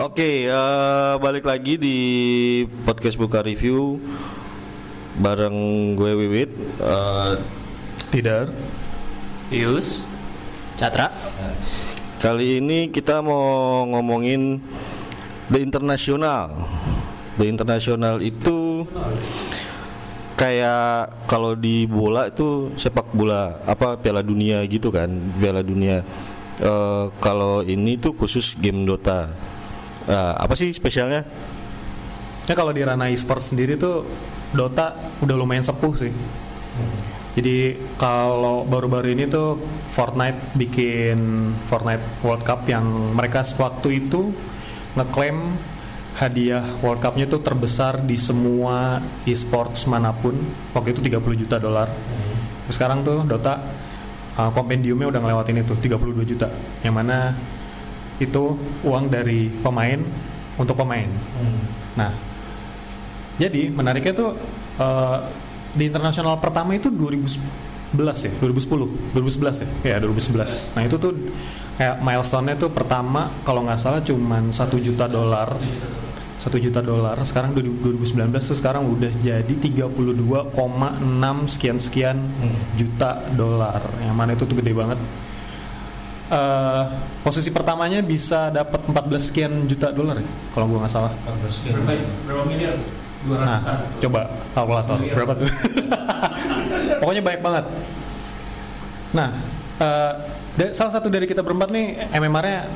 Oke, eh, balik lagi di podcast buka review bareng gue Wiwit. Eh, Tidak. Yus, Catra, kali ini kita mau ngomongin The International. The International itu kayak kalau di bola itu sepak bola apa Piala Dunia gitu kan, Piala Dunia. Eh, kalau ini tuh khusus game Dota. Eh, apa sih spesialnya? Ya kalau di ranah e-sport sendiri tuh Dota udah lumayan sepuh sih. Jadi kalau baru-baru ini tuh Fortnite bikin Fortnite World Cup yang mereka waktu itu ngeklaim hadiah World Cup-nya itu terbesar di semua e-sports mana pun. Waktu itu 30 juta dolar. Sekarang tuh Dota uh, kompendiumnya udah ngelewatin itu 32 juta. Yang mana itu uang dari pemain untuk pemain. Nah, jadi menariknya tuh eh, di internasional pertama itu 2011 ya, 2010, 2011 ya, ya 2011. Nah itu tuh kayak milestone-nya tuh pertama kalau nggak salah cuman satu juta dolar, satu juta dolar. Sekarang 2019 tuh sekarang udah jadi 32,6 sekian sekian juta dolar. Yang mana itu tuh gede banget. Eh, posisi pertamanya bisa dapat 14 sekian juta dolar ya, kalau gua nggak salah. berapa, berapa miliar? Dua Nah, ratusan. coba kalkulator berapa tuh? Pokoknya banyak banget. Nah, da- salah satu dari kita berempat nih MMR-nya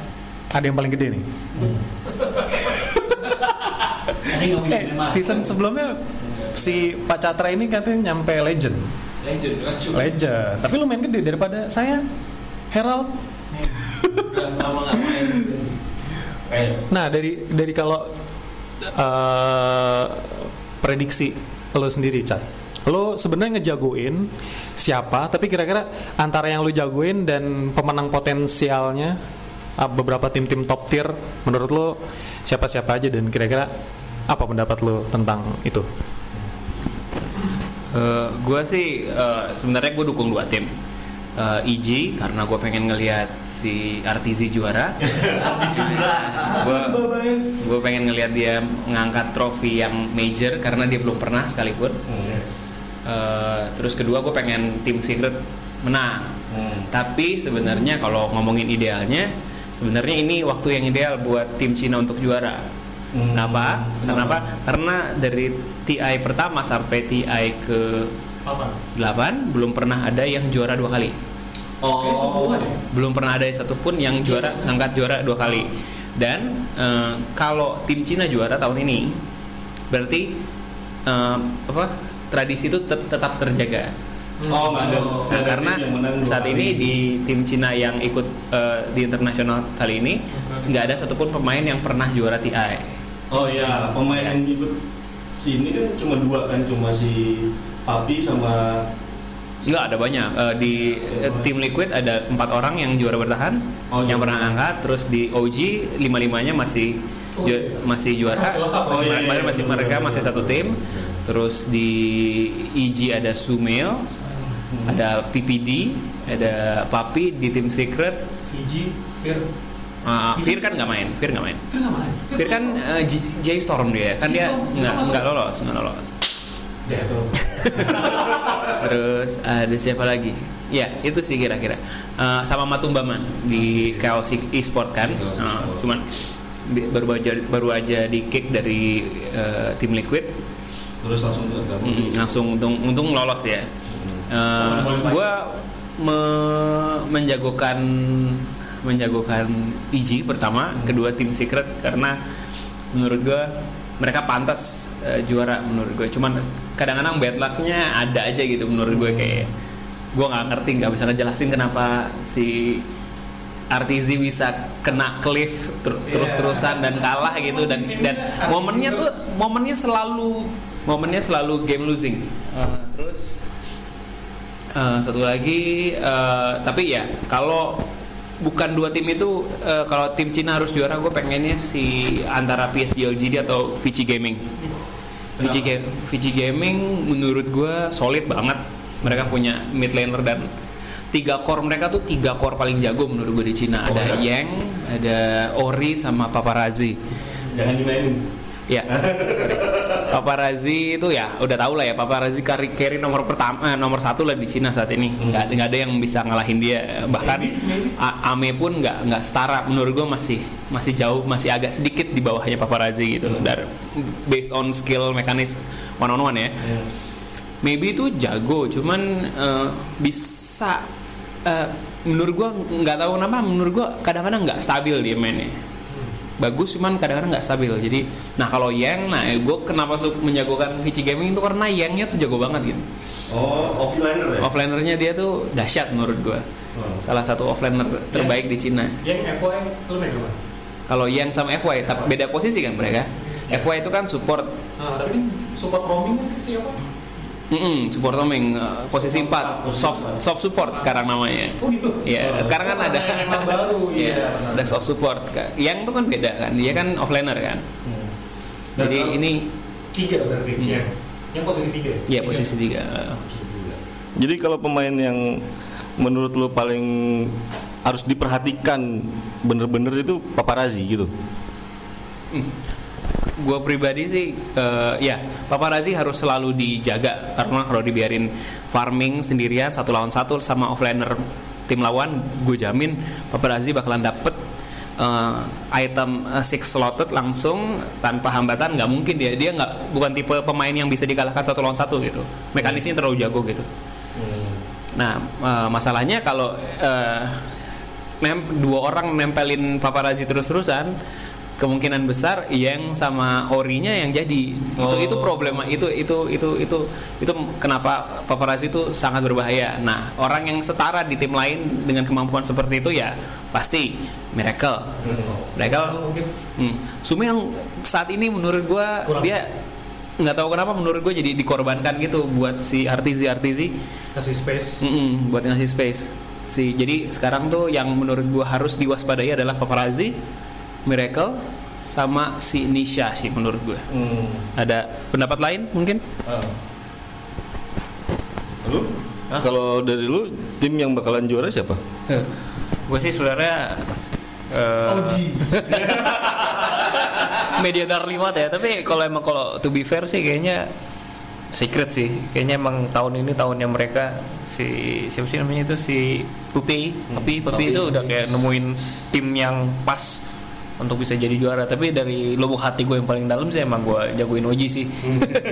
ada yang paling gede nih. Punya Eh, season sebelumnya si Pak Catra ini katanya nyampe legend. Legend, legend. Legend. Tapi lumayan gede daripada saya Herald. Nah, dari dari kalau eh, prediksi lo sendiri, Cat. Lo sebenarnya ngejagoin siapa, tapi kira-kira antara yang lo jagoin dan pemenang potensialnya ah, beberapa tim-tim top tier menurut lo siapa-siapa aja dan kira-kira apa pendapat lo tentang itu? Eh, gue sih eh, sebenarnya gue dukung dua tim. Eh, EG karena gue pengen ngelihat si RTZ juara. gue pengen ngelihat dia ngangkat trofi yang major karena dia belum pernah sekalipun. Eh, terus kedua gue pengen tim secret menang. Tapi sebenarnya kalau ngomongin idealnya, sebenarnya ini waktu yang ideal buat tim Cina untuk juara. Kenapa? Kenapa? Karena dari TI pertama sampai TI ke Apa? 8 belum pernah ada yang juara dua kali. Semua deh. Belum pernah ada satupun yang juara ngangkat juara dua kali. Dan eh, kalau tim Cina juara tahun ini, berarti eh, apa? Tradisi itu tet- tetap terjaga. Oh, nggak ada. Nah, karena saat ini di tim Cina yang ikut eh, di internasional kali ini nggak ada satupun pemain yang pernah juara TI. Oh iya, pemain yang ikut sini kan cuma dua kan, cuma si Papi sama Nggak ada banyak Eh, di eh, tim Liquid ada empat orang yang juara bertahan, Oh, yang pernah angkat. Terus di OG lima limanya masih Oh, ju- iya. masih juara. Masih lengkap, oh, iya, iya, Mereka masih iya, mereka iya, masih iya. satu tim. Terus di EG ada Sumeo, Hmm. ada PPD, ada Papi di tim Secret. Fiji, Fir. Ah, Fir kan nggak main, Fir nggak main. Fir main. Fir kan eh, J- J Storm dia, kan dia nggak nggak lolos, nggak lolos. Terus ada siapa lagi? Ya itu sih kira-kira Eh, sama Matumbaman di Chaos e-sport kan. E-sport. cuman baru aja baru aja di kick dari eh, tim Liquid, terus langsung. Mm, langsung untung untung lolos ya. Hmm. gue menjagokan menjagokan EG pertama, kedua tim Secret karena menurut gue mereka pantas eh, juara menurut gue. Cuman kadang-kadang bad lucknya ada aja gitu menurut gue kayak gue nggak ngerti nggak bisa ngejelasin kenapa si RTZ bisa kena cliff ter- Iya. terus-terusan dan kalah gitu dan dan momennya tuh momennya selalu momennya selalu game losing. Eh, terus eh, satu lagi eh, tapi ya kalau bukan dua tim itu eh, kalau tim Cina harus juara gue pengennya si antara PSG LGD atau Vici Gaming. Vici, Ga- Vici Gaming menurut gue solid banget. Mereka punya mid laner dan tiga core mereka tuh tiga core paling jago menurut gue di Cina. Ada Yang, ada Ori sama Paparazzi. Jangan dimainin. Ya. Paparazzi itu ya udah tau lah ya Paparazzi carry, carry nomor pertama eh, nomor satu lah di Cina saat ini. Nggak nggak ada yang bisa ngalahin dia. Bahkan A- Ame pun nggak nggak setara menurut gue masih masih jauh masih agak sedikit di bawahnya Paparazzi gitu. Dari based on skill mekanis one on one ya. Maybe itu jago, cuman eh, bisa eh, menurut gua nggak tahu kenapa menurut gua kadang-kadang nggak stabil dia mainnya bagus cuman kadang-kadang nggak stabil. Jadi nah kalau Yang nah gue kenapa suka menjagokan Vici Gaming itu karena Yang-nya tuh jago banget gitu. Oh, offliner ya? offlinernya dia tuh dahsyat menurut gue salah satu offliner terbaik di Cina. Yang FY lu megang apa? kalau Yang sama FY tapi beda posisi kan mereka. FY itu kan support. Nah, tapi support roaming kan siapa? Mm-mm, support roaming uh, posisi 4 soft soft support sekarang namanya Oh gitu. Iya, sekarang kan ada Yang baru Iya, ya. ada soft support. Yang itu kan beda kan, dia kan offliner kan. Dan Jadi kalau- ini Tiga berarti. Hmm. Yang, yang posisi tiga. ya posisi tiga. Jadi kalau pemain yang menurut lo paling harus diperhatikan bener-bener itu paparazzi gitu. Gue pribadi sih, eh, ya paparazzi harus selalu dijaga karena kalau dibiarin farming sendirian satu lawan satu sama offliner tim lawan, gue jamin paparazzi bakalan dapet eh, item eh, six slotted langsung tanpa hambatan nggak mungkin dia dia nggak bukan tipe pemain yang bisa dikalahkan satu lawan satu gitu. Mekanisnya terlalu jago gitu. Nah, eh, masalahnya kalau eh, nem- dua orang nempelin paparazzi terus-terusan, kemungkinan besar yang sama orinya yang jadi. Itu itu problema itu itu itu itu itu kenapa paparazzi itu sangat berbahaya. Nah, orang yang setara di tim lain dengan kemampuan seperti itu ya pasti miracle. Miracle. Hmm. Sumi yang saat ini menurut gua Kurang. dia nggak tahu kenapa menurut gue jadi dikorbankan gitu buat si artizi artizi Kasih space. Mm-mm, buat ngasih space. Si jadi sekarang tuh yang menurut gua harus diwaspadai adalah paparazzi, Miracle, sama si Nisha sih menurut gua. Ada pendapat lain mungkin? Lu? Kalau dari lu tim yang bakalan juara siapa? gue sih sebenarnya eh, Oji. media darling banget ya tapi kalau emang kalau to be fair sih kayaknya secret sih kayaknya emang tahun ini tahunnya mereka si siapa sih namanya itu si Pupi Pupi Pupi itu udah kayak nemuin tim yang pas untuk bisa jadi juara. Tapi dari lubuk hati gue yang paling dalam sih emang gue jagoin Oji sih.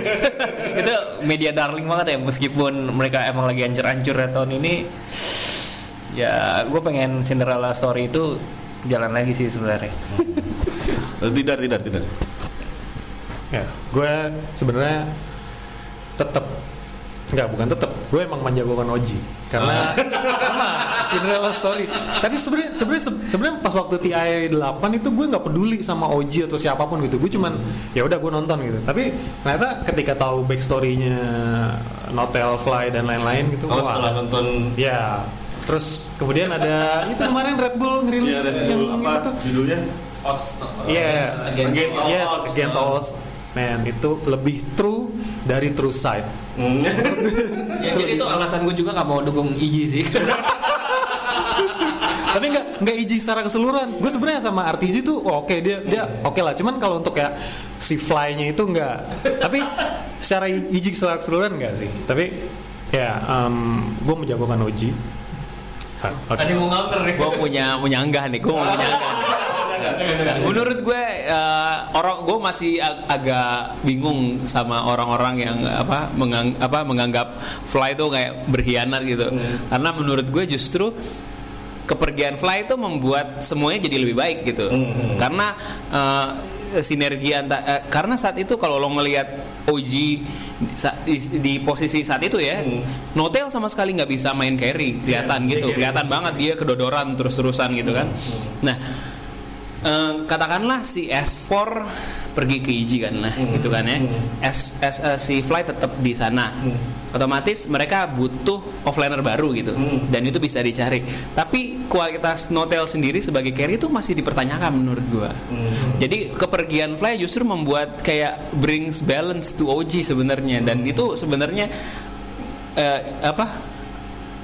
Itu media darling banget ya meskipun mereka emang lagi ancur-ancur ya tahun ini. Ya gue pengen Cinderella story itu jalan lagi sih sebenarnya. Eh, Tidak, tidak, tidak. Ya, gue sebenarnya tetap Enggak, bukan tetap. Gue emang menjagokan Oji karena sama Cinderella Story. Tadi sebenarnya sebenarnya sebenarnya pas waktu TI 8 itu gue nggak peduli sama Oji atau siapa pun gitu. Gue cuman ya udah gue nonton gitu. Tapi ternyata ketika tahu backstory-nya Notel Fly dan lain-lain gitu, Kalau wah, setelah nonton ya. Terus kemudian ada itu kemarin Red Bull ngerilis ya, Red yang Bull, itu apa tuh. judulnya? Iya, Against all yes, odds. against all odds. Man, itu lebih true dari true side. Hmm. ya jadi itu alasan gue juga nggak mau dukung Iji sih Tapi nggak nggak iji secara keseluruhan. Gue sebenarnya sama Artizi tuh oh, oke dia dia oke lah. Cuman kalau untuk ya si fly-nya itu nggak. Tapi secara iji secara keseluruhan nggak sih. Tapi ya gue menjagokan Oji. Ada yang mau ngamper nih Gue punya punya anggah nih, gue mau punya anggah. Menurut gue eh, orang gue masih ag- agak bingung sama orang-orang yang apa mengang, apa menganggap Fly itu kayak berkhianat gitu. Karena menurut gue justru kepergian Fly itu membuat semuanya jadi lebih baik gitu. Karena eh, sinergi antara karena saat itu kalau lo ngelihat OG di, di posisi saat itu ya, Notel sama sekali nggak bisa main carry, kelihatan gitu, kelihatan banget dia kedodoran terus-terusan gitu kan. Nah, katakanlah si S4 pergi ke IJ kan lah gitu kan ya. S, S eh, si Fly tetap di sana. Otomatis mereka butuh offliner baru gitu dan itu bisa dicari. Tapi kualitas Notel sendiri sebagai carry itu masih dipertanyakan menurut gua. Jadi kepergian Fly justru membuat kayak brings balance to OG sebenarnya. Dan itu sebenarnya eh, apa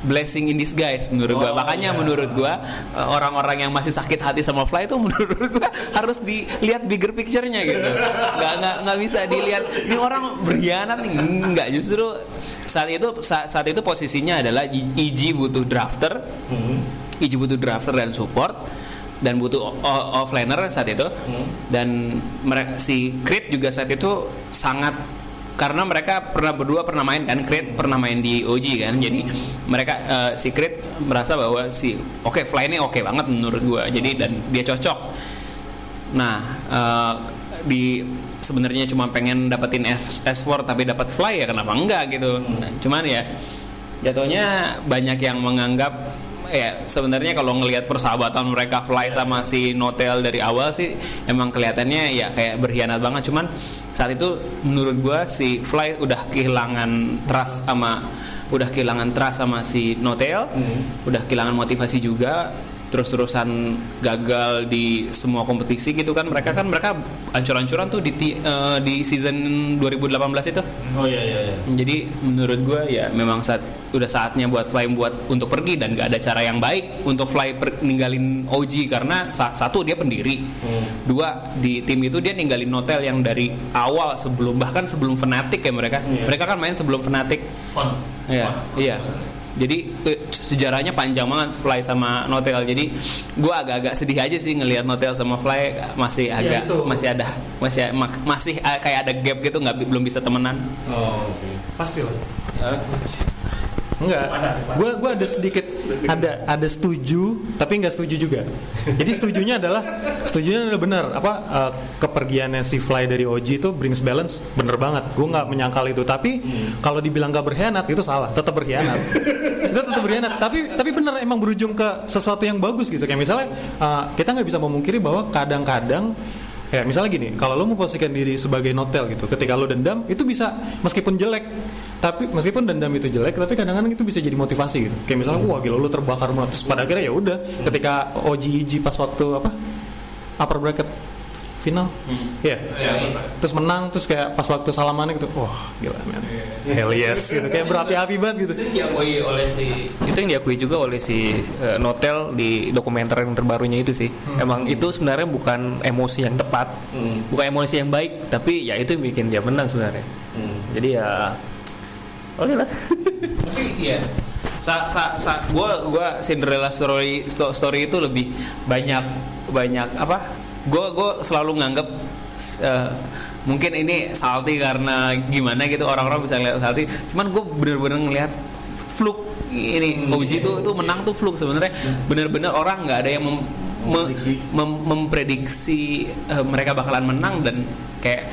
blessing in disguise menurut gua. Oh, Makanya iya. menurut gua uh, orang-orang yang masih sakit hati sama Fly itu menurut gua harus dilihat bigger picture-nya gitu. Nggak nggak nggak bisa dilihat ini orang berkhianat nih. Enggak justru saat itu saat, saat itu posisinya adalah EG butuh drafter, EG butuh drafter dan support dan butuh o- o- offlaner saat itu dan mereka si Creed juga saat itu sangat karena mereka pernah berdua pernah main kan Creed pernah main di OG kan. Jadi mereka eh, si Creed merasa bahwa si oke Fly ini oke banget menurut gua. Jadi dan dia cocok. Nah eh, di sebenarnya cuma pengen dapetin F- S4 tapi dapat Fly ya kenapa enggak gitu. Cuman ya jatuhnya banyak yang menganggap ya sebenarnya kalau ngelihat persahabatan mereka Fly sama si Notel dari awal sih emang kelihatannya ya kayak berkhianat banget. Cuman saat itu menurut gua si Fly udah kehilangan trust sama udah kehilangan trust sama si Notel udah kehilangan motivasi juga terus-terusan gagal di semua kompetisi gitu kan. Mereka kan mereka ancur-ancuran tuh di eh, di season 2018 itu. Oh iya iya iya. jadi menurut gue ya memang saat udah saatnya buat Fly buat untuk pergi dan gak ada cara yang baik untuk Fly per- ninggalin OG karena sa- satu dia pendiri, dua di tim itu dia ninggalin Notel yang dari awal sebelum bahkan sebelum Fnatic ya mereka, mereka kan main sebelum Fnatic. Iya, iya. Jadi eh, sejarahnya panjang banget Fly sama Notel. Jadi gua agak-agak sedih aja sih ngelihat Notel sama Fly masih agak itu. masih ada masih mak- masih eh, kayak ada gap gitu nggak belum bisa temenan. Oh oke. Pasti lah. Enggak, gue gua ada sedikit ada ada setuju tapi nggak setuju juga. Jadi setujunya adalah setujunya adalah benar apa eh, kepergiannya si Fly dari OG itu brings balance bener banget. Gue nggak menyangkal itu. Tapi kalau dibilang gak berkhianat itu salah. Tetap berkhianat. itu tetap berkhianat. Tapi tapi bener emang berujung ke sesuatu yang bagus gitu. Kayak misalnya eh, kita nggak bisa memungkiri bahwa kadang-kadang Ya misalnya gini, kalau lo memposisikan diri sebagai notel gitu, ketika lo dendam itu bisa meskipun jelek, tapi meskipun dendam itu jelek, tapi kadang-kadang itu bisa jadi motivasi gitu. Kayak misalnya, wah gila lo terbakar banget. Terus pada akhirnya ya udah, ketika OG pas waktu apa upper bracket final, ya, terus menang, terus kayak pas waktu salamannya gitu, wah gila man, hell yes gitu, kayak berapi-api banget gitu. itu yang diakui oleh si itu yang diakui juga oleh si eh, Notel di dokumenter yang terbarunya itu sih. Emang itu sebenarnya bukan emosi yang tepat bukan emosi yang baik tapi ya itu yang bikin dia menang sebenarnya. Jadi ya oke lah. Tapi iya sa, sa, sa, gua gua Cinderella story sto- story itu lebih banyak banyak apa? Gua gua selalu nganggap eh, mungkin ini salty karena gimana gitu orang-orang bisa ngeliat salty. Cuman gue bener-bener ngeliat fluk ini OG itu itu menang tuh fluk sebenarnya. Bener-bener orang nggak ada yang mem- me- mem- memprediksi eh, mereka bakalan menang dan kayak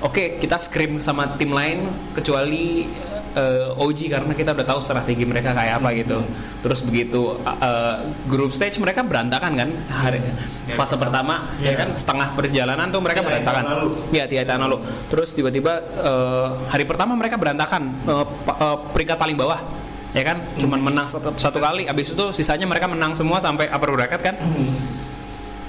oke kita scrim sama tim lain kecuali eh, OG karena kita udah tahu strategi mereka kayak apa gitu. Terus begitu eh, grup stage mereka berantakan kan? Hari fase pertama ya kan? Setengah perjalanan tuh mereka Iya, berantakan. Iya tiga tahun lalu. Terus tiba-tiba eh, hari pertama mereka berantakan. Pa- eh, peringkat paling bawah ya kan? Cuman menang satu, satu kali. Habis itu sisanya mereka menang semua sampai upper bracket kan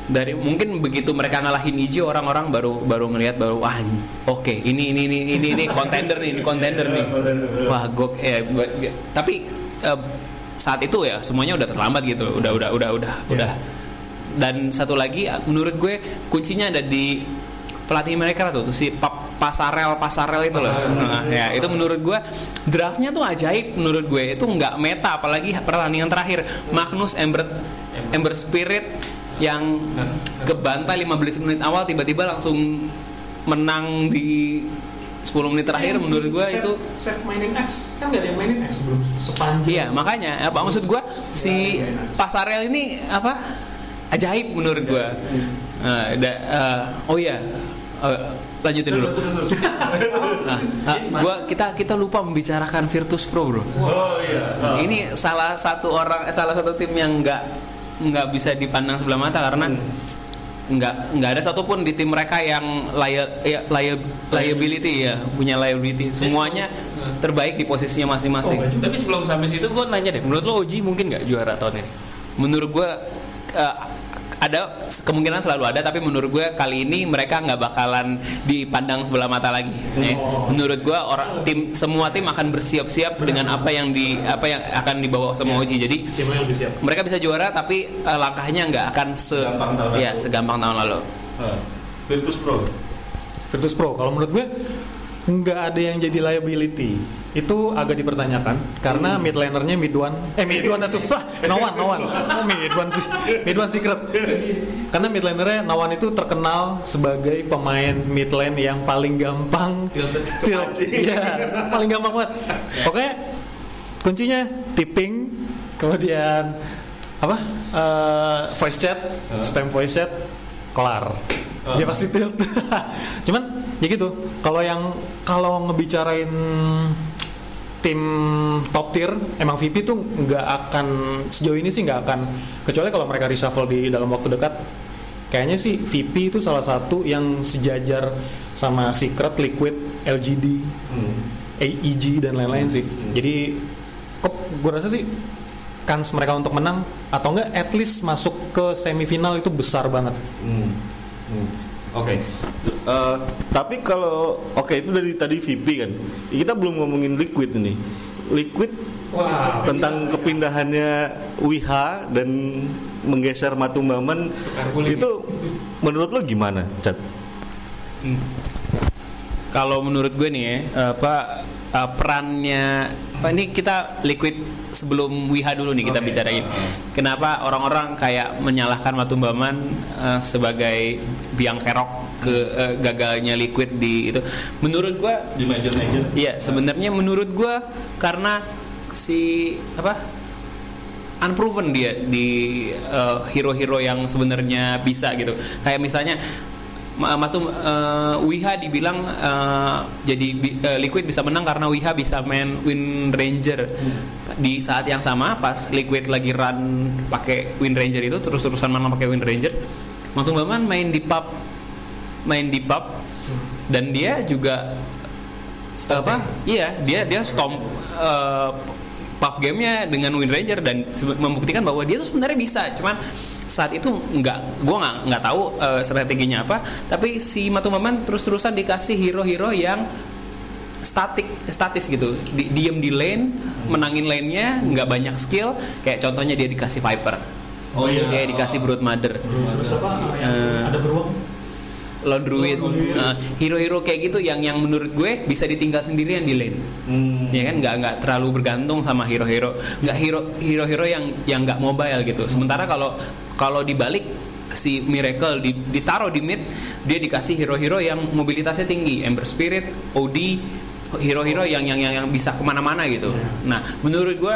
dari mungkin begitu mereka ngalahin Ijo orang-orang baru baru ngelihat baru wah oke ini ini ini ini ini contender nih ini contender nih. Wah gok eh, tapi eh, saat itu ya semuanya udah terlambat gitu udah udah udah udah udah. Dan satu lagi menurut gue kuncinya ada di pelatih mereka tuh, tuh si Pa- pasarel pasarel itu loh. Nah, ya itu menurut gue draftnya tuh ajaib menurut gue. Itu nggak meta apalagi pertandingan terakhir. Magnus Ember. Ember Spirit yang kebantai 15 menit awal tiba-tiba langsung menang di 10 menit terakhir menurut gue itu set mainin X kan gak ada yang mainin X belum sepanjang Iya makanya apa maksud gua si Pasarel ini apa ajaib menurut gua. Nah, da- eh, oh iya Eh, lanjutin dulu. Nah, nah, gua kita kita lupa membicarakan Virtus Pro bro. Oh iya. Ini salah satu orang eh, salah satu tim yang nggak nggak bisa dipandang sebelah mata karena nggak nggak ada satupun di tim mereka yang lia- ya, lia- liability ya punya liability. Semuanya terbaik di posisinya masing-masing. tapi sebelum sampai situ gue nanya deh menurut lo OG mungkin nggak juara tahun ini? Menurut gue ada kemungkinan selalu ada tapi menurut gue kali ini mereka nggak bakalan dipandang sebelah mata lagi ya. menurut gue orang tim semua tim akan bersiap-siap dengan apa yang di apa yang akan dibawa sama Oji jadi lebih siap. mereka bisa juara tapi eh, langkahnya nggak akan se tahun ya lalu. segampang tahun lalu Ah, Virtus Pro. Virtus Pro kalau menurut gue nggak ada yang jadi liability itu agak dipertanyakan karena mid lanernya mid one eh mid one itu. Wah Nawan Nawan. Oh mid one sih. Mid one secret. Karena mid lanernya Nawan itu terkenal sebagai pemain mid lane yang paling gampang tilt iya paling gampang banget. Pokoknya kuncinya tipping kemudian apa? Eh, voice chat spam voice chat kelar. Dia pasti tilt. Cuman ya gitu. Kalau yang kalau ngebicarain tim top tier emang VP tuh nggak akan sejauh ini sih nggak akan kecuali kalau mereka reshuffle di dalam waktu dekat kayaknya sih VP itu salah satu yang sejajar sama Secret, Liquid, LGD, AEG dan lain-lain sih. Jadi kok gue rasa sih kans mereka untuk menang atau enggak at least masuk ke semifinal itu besar banget. Hmm. Hmm. Oke. Eh, tapi kalau oke itu dari tadi VP kan. Kita belum ngomongin Liquid ini. Liquid Wah, tentang kepindahannya WH dan menggeser Matumbaman itu menurut lo gimana, Cat? kalau menurut gue nih ya apa uh, perannya apa ini kita liquid sebelum Wiha dulu nih kita Oke. bicarain kenapa orang-orang kayak menyalahkan Matumbaman uh, sebagai biang kerok ke uh, gagalnya liquid di itu menurut gue Di major-major. Iya, sebenarnya menurut gua karena si apa unproven dia di uh, hero-hero yang sebenarnya bisa gitu. Kayak misalnya Matum uh, Wiha dibilang uh, jadi uh, Liquid bisa menang karena Wiha bisa main Wind Ranger. Di saat yang sama pas Liquid lagi run pakai Wind Ranger itu terus-terusan menang pakai Wind Ranger Matum Baman main di pub main di pub dan dia juga apa iya dia dia stomp uh, pub gamenya dengan Wind Ranger dan membuktikan bahwa dia tuh sebenarnya bisa. Cuman saat itu nggak gue nggak nggak tahu uh, strateginya apa tapi si Matumaman terus-terusan dikasih hero-hero yang statik statis gitu di, diem di lane menangin lane-nya nggak banyak skill kayak contohnya dia dikasih Viper Oh iya. dia dikasih Brood Mother Terus apa? Eh, ada beruang? Lone Druid Nah, hero-hero kayak gitu yang yang menurut gue bisa ditinggal sendirian di lane. Hmm. ya kan? Nggak nggak terlalu bergantung sama hero-hero. Nggak hero hero-hero yang yang nggak mobile gitu. Sementara kalau kalau dibalik si Miracle di- ditaruh di mid dia dikasih hero-hero yang mobilitasnya tinggi. Ember Spirit OD hero-hero yang yang yang, yang bisa ke mana-mana gitu. Nah menurut gue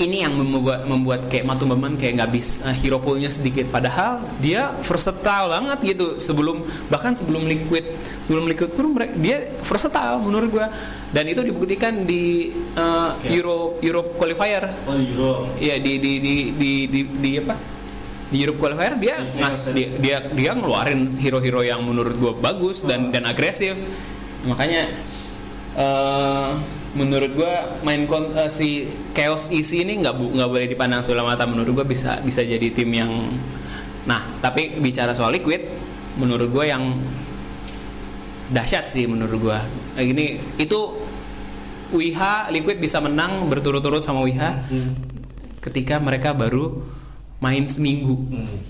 ini yang membuat membuat kayak Matumbaman kayak nggak bisa hero poolnya sedikit padahal dia versatile banget gitu sebelum bahkan sebelum liquid sebelum liquid pun dia versatile menurut gua dan itu dibuktikan di uh, Euro Europe qualifier Oh, Euro. Iya di di di di di, di apa? Di Europe qualifier dia ngas, dia, dia dia ngeluarin hero-hero yang menurut gua bagus dan dan agresif. Makanya eh, menurut gua main kon, eh, si Chaos Easy ini nggak bu- nggak boleh dipandang sebelah mata. Menurut gua bisa bisa jadi tim yang Nah, tapi bicara soal Liquid menurut gua yang dahsyat sih menurut gua. Nah, Ini itu WIHA Liquid bisa menang berturut-turut sama WIHA ketika mereka baru main seminggu.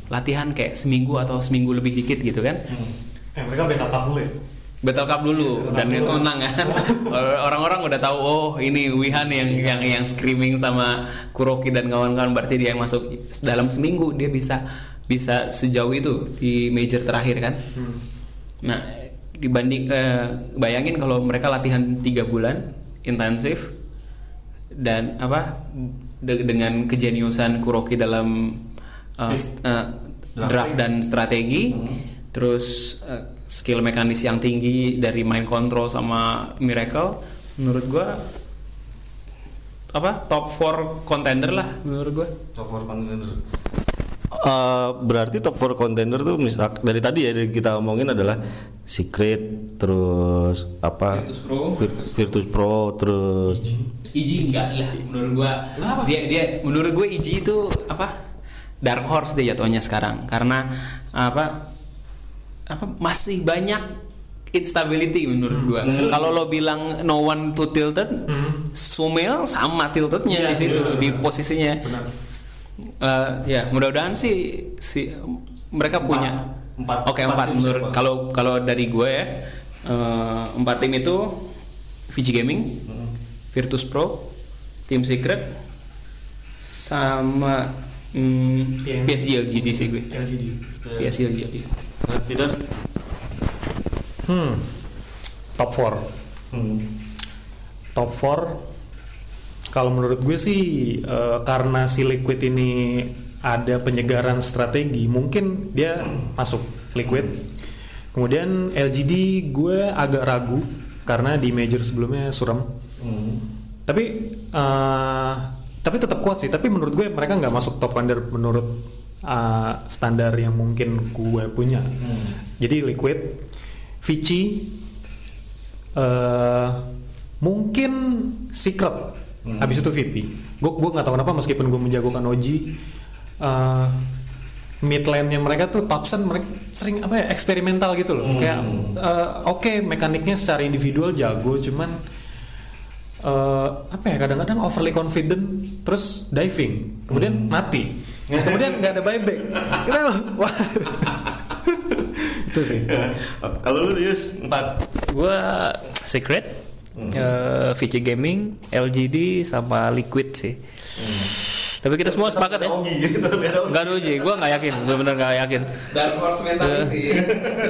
Latihan kayak seminggu atau seminggu lebih dikit gitu kan. Eh, mereka beta dulu ya? Battle Cup dulu dan itu menang kan? Orang-orang udah tahu oh ini Wihan yang yang yang screaming sama Kuroki dan kawan-kawan. Berarti dia yang masuk dalam seminggu dia bisa bisa sejauh itu di major terakhir kan? Nah dibanding eh, bayangin kalau mereka latihan tiga bulan intensif dan apa de- dengan kejeniusan Kuroki dalam uh, st- uh, draft dan strategi terus uh, skill mekanis yang tinggi dari mind control sama Miracle menurut gua apa top 4 contender lah menurut gua. Top 4 contender. Eh, berarti top 4 contender tuh misal dari tadi ya dari kita omongin adalah Secret terus apa? Virtus Pro. Vir- Virtus Pro terus Iji. Enggak lah menurut gua. Dia dia menurut gue Iji itu apa dark horse deh jatuhnya sekarang. Karena apa apa masih banyak instability menurut gua. Kalau lo bilang no one to tilted, Sumel sama tiltednya Iya, di situ benar, di benar. posisinya. Benar. Eh, ya mudah-mudahan sih si mereka punya. Empat- oke empat empat. tim menurut kalau kalau dari gue ya eh, empat tim itu VG Gaming, Virtus Pro, Team Secret, sama hmm. PSG LGD sih gue. LGD. PSG LGD. Tidak Hmm. Top 4. hmm. Top 4 kalau menurut gue sih eh, karena si Liquid ini ada penyegaran strategi, mungkin dia masuk Liquid. Kemudian LGD gue agak ragu karena di major sebelumnya suram. Hmm. Tapi eh, tapi tetap kuat sih. Tapi menurut gue mereka nggak masuk top contender menurut eh, standar yang mungkin gue punya. Jadi Liquid, Vici, eh mungkin Secret. Habis itu VP. Gue gue nggak tahu kenapa meskipun gue menjagokan Oji. eh mid lane-nya mereka tuh Thompson mereka sering apa ya eksperimental gitu loh. Kayak eh, oke mekaniknya secara individual jago cuman eh, apa ya kadang-kadang overly confident terus diving kemudian mati. Kemudian nggak ada buyback. Kenapa wah. Itu sih. Kalau lu Yus empat. Gua Secret, eh, VC Gaming, LGD sama Liquid sih. Tapi kita semua sepakat ya. Ogi gitu. Enggak ada uji, gue nggak yakin, benar-benar nggak yakin. Dark horse mentality.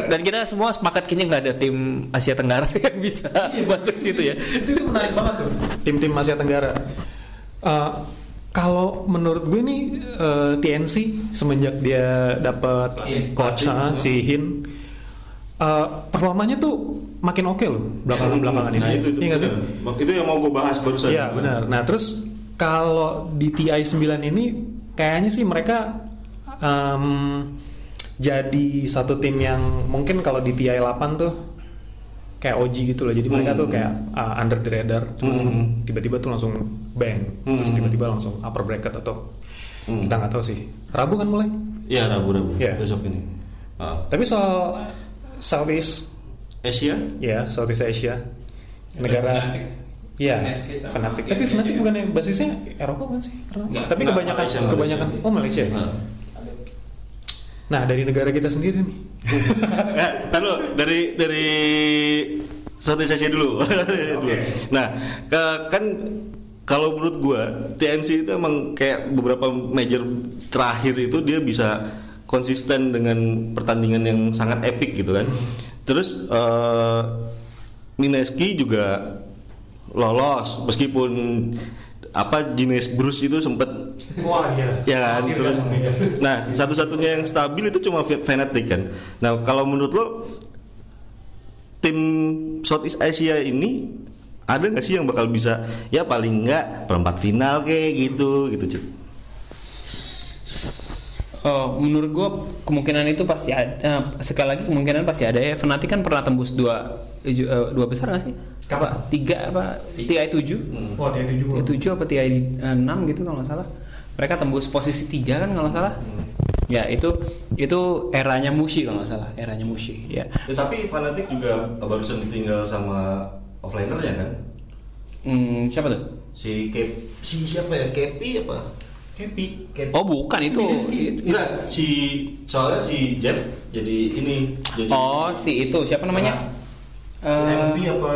Dan kita semua sepakat kayaknya nggak ada tim Asia Tenggara yang bisa masuk situ ya. itu itu menarik banget tuh tim-tim Asia Tenggara Eh, kalau menurut gue nih eh, TNC semenjak dia dapat coach ah, si Hin eh, performanya tuh makin oke loh belakangan-belakangan ini Nah, itu, itu, Iya sih? benar. itu yang mau gue bahas barusan. Iya benar. Nah terus kalau di TI 9 ini kayaknya sih mereka em, jadi satu tim yang mungkin kalau di TI 8 tuh kayak OG gitu loh. Jadi mereka tuh kayak uh, under the radar. Cuma tiba-tiba tuh langsung bang. Terus tiba-tiba langsung upper bracket atau kita nggak tahu sih. Rabu kan mulai. Iya rabu-rabu Iya. besok ini. Ah. Tapi soal Southeast Asia? ya Southeast Asia negara Iya, fanatik. Tapi fanatik bukan yang basisnya Eropa kan sih? Enggak. Tapi Enggak, kebanyakan Malaysia, kebanyakan Malaysia. oh Malaysia. Nah. Nah, dari negara kita sendiri nih. Lu, dari dari Southeast Asia dulu. Nah, ke- kan kalau menurut gua TNC itu emang kayak beberapa major terakhir itu dia bisa konsisten dengan pertandingan yang sangat epic gitu kan. Terus eh Mineski juga lolos meskipun apa jenis Bruce itu sempet Wah, iya. ya kan terus- nah satu-satunya yang stabil itu cuma Fnatic kan nah kalau menurut lo tim Southeast Asia ini ada nggak sih yang bakal bisa ya paling nggak perempat final kayak gitu gitu Cid? Oh, menurut gua kemungkinan itu pasti ada. eh, sekali lagi kemungkinan pasti ada ya. Fnatic kan pernah tembus dua eh, eh, dua besar nggak sih? Apa? Tiga apa? TI 7 Wah, dia itu juga. TI 7 apa TI 6 gitu kalau nggak salah. Mereka tembus posisi tiga kan kalau nggak salah. Ya itu itu eranya Mushi kalau nggak salah. Eranya Mushi. Ya. Ya, tapi Fnatic juga barusan ditinggal sama offlanernya kan Hmm, siapa tuh? si Cap si siapa ya Kepi apa Happy. Oh bukan itu. enggak si soalnya si Jeff jadi ini jadi Oh si itu siapa namanya? si Eh, MP apa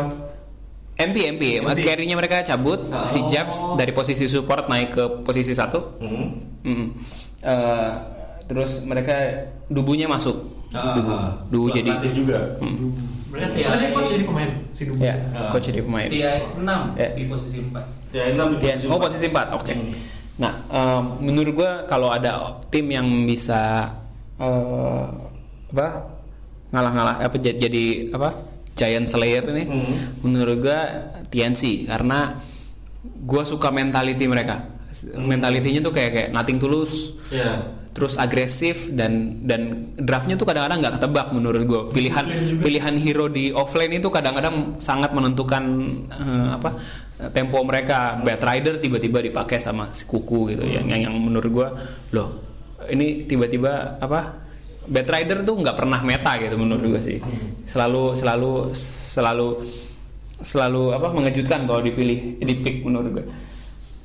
MP MP, MP. carry-nya mereka cabut, Oh. si Japs dari posisi support naik ke posisi satu. Hmm. Mm. Eh, terus mereka dubunya masuk. dubu, Ah, dubu jadi. juga Mm. Berarti Tadi coach jadi pemain si Dubu. Ya, Ah. coach jadi pemain. TI 6 Ya. di posisi 4. ya enam di posisi oh empat. posisi 4, oke. Hmm. Nah, em, menurut gua kalau ada tim yang bisa eh, apa ngalah-ngalah apa jadi apa Giant Slayer ini, Hmm. menurut gua TNC karena gua suka mentality mereka. Mentalitinya tuh kayak kayak nothing tulus, ya terus agresif dan dan draftnya tuh kadang-kadang nggak ketebak menurut gue pilihan pilihan hero di offlane itu kadang-kadang sangat menentukan eh, apa tempo mereka. Bad Rider tiba-tiba dipakai sama si kuku gitu yang yang, yang menurut gue loh ini tiba-tiba apa Bad Rider tuh nggak pernah meta gitu menurut gue sih. Selalu selalu selalu selalu apa mengejutkan kalau dipilih di pick menurut gue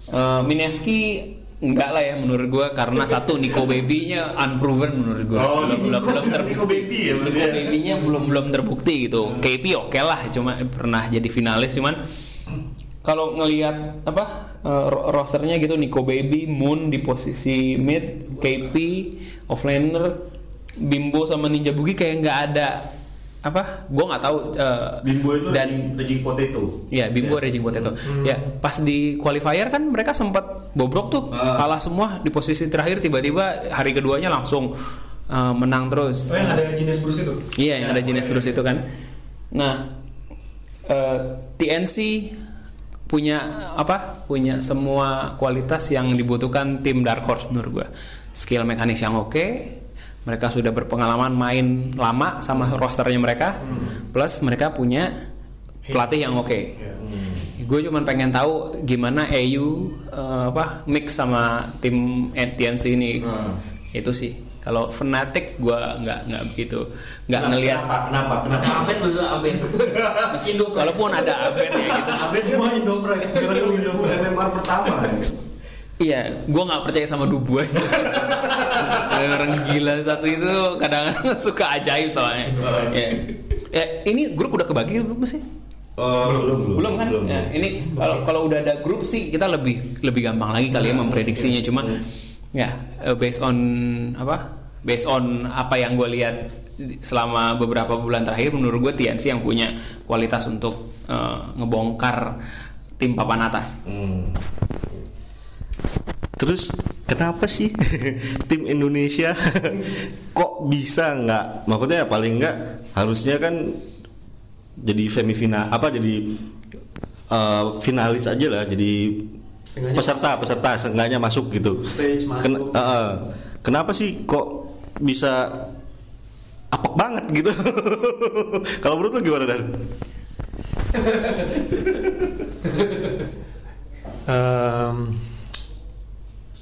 Eh, Mineski enggak lah ya menurut gue karena satu Nico Baby-nya unproven menurut gue Oh, belum belum belum ter- Nico Baby ya Nico ya? Baby-nya belum belum terbukti gitu. KP oke lah cuma pernah jadi finalis cuman kalau ngelihat apa ro- rosternya gitu Nico Baby Moon di posisi mid KP offlaner Bimbo sama Ninja Bugi kayak nggak ada apa gue nggak tahu eh, Bimbo itu dan raging potato. Ya, Bimbo Raging Potato. Ya, pas di qualifier kan mereka sempat bobrok tuh, Ah. kalah semua di posisi terakhir tiba-tiba hari keduanya langsung uh, menang terus. Oh yang ada jenis Bruce itu. Iya, yang ada jenis Bruce itu kan. Nah, eh, TNC punya apa? Punya semua kualitas yang dibutuhkan tim Dark Horse menurut gua. Skill mekanis yang oke. Mereka sudah berpengalaman main lama sama rosternya mereka. Plus mereka punya pelatih yang oke. Gue cuma pengen tahu gimana EU eh, apa mix sama tim TNC ini. Hmm. Itu sih. Kalau Fnatic gue nggak nggak begitu nggak ngelihat Kenapa? Kenapa? Kenapa? Abed dulu Abed. Indo walaupun ada update ya gitu. Abis Semua. Semua Indopride. member pertama. ya? Iya, gue nggak percaya sama Dubu aja. Orang gila satu itu kadang-kadang suka ajaib soalnya. Ya. Ya, ini grup udah kebagi belum sih? Oh, belum, Belum kan? Ya, ini kalau kalau udah ada grup sih kita lebih lebih gampang lagi kali ya memprediksinya. Cuma ya eh, based on apa? Based on apa yang gue lihat selama beberapa bulan terakhir, menurut gue TNC yang punya kualitas untuk eh, ngebongkar tim papan atas. Hmm. Terus kenapa sih tim Indonesia kok bisa nggak? Maksudnya paling nggak harusnya kan jadi semifinal apa jadi eh, finalis aja lah jadi peserta peserta seenggaknya masuk gitu. Stage masuk. Ken- eh, eh. kenapa sih kok bisa apek banget gitu? Kalau menurut lu gimana dan? Em,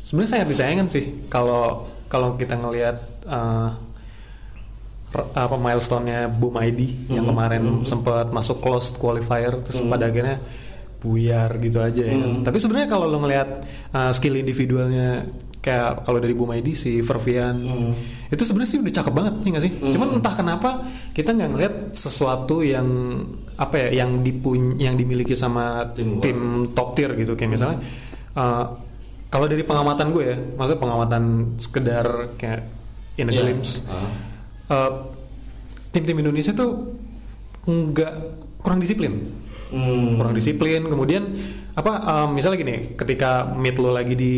sebenarnya sangat disayangkan sih. Kalau kalau kita ngelihat re- apa milestone-nya Boom ID yang kemarin sempat masuk closed qualifier terus pada akhirnya buyar gitu aja ya. kan. Tapi sebenarnya kalau lo ngelihat eh, skill individualnya kayak kalau dari Boom ID si Fervian itu sebenarnya sih udah cakep banget ya nggak sih? Cuman entah kenapa kita nggak ngelihat sesuatu yang apa ya yang dipun yang dimiliki sama Tim tim, top tier gitu. Kayak misalnya eh, kalau dari pengamatan gue ya, maksudnya pengamatan sekedar kayak in a Iya. glimpse, Ah. eh, tim-tim Indonesia tuh nggak kurang disiplin, Hmm. kurang disiplin. Kemudian apa? eh, misalnya gini, ketika mid lo lagi di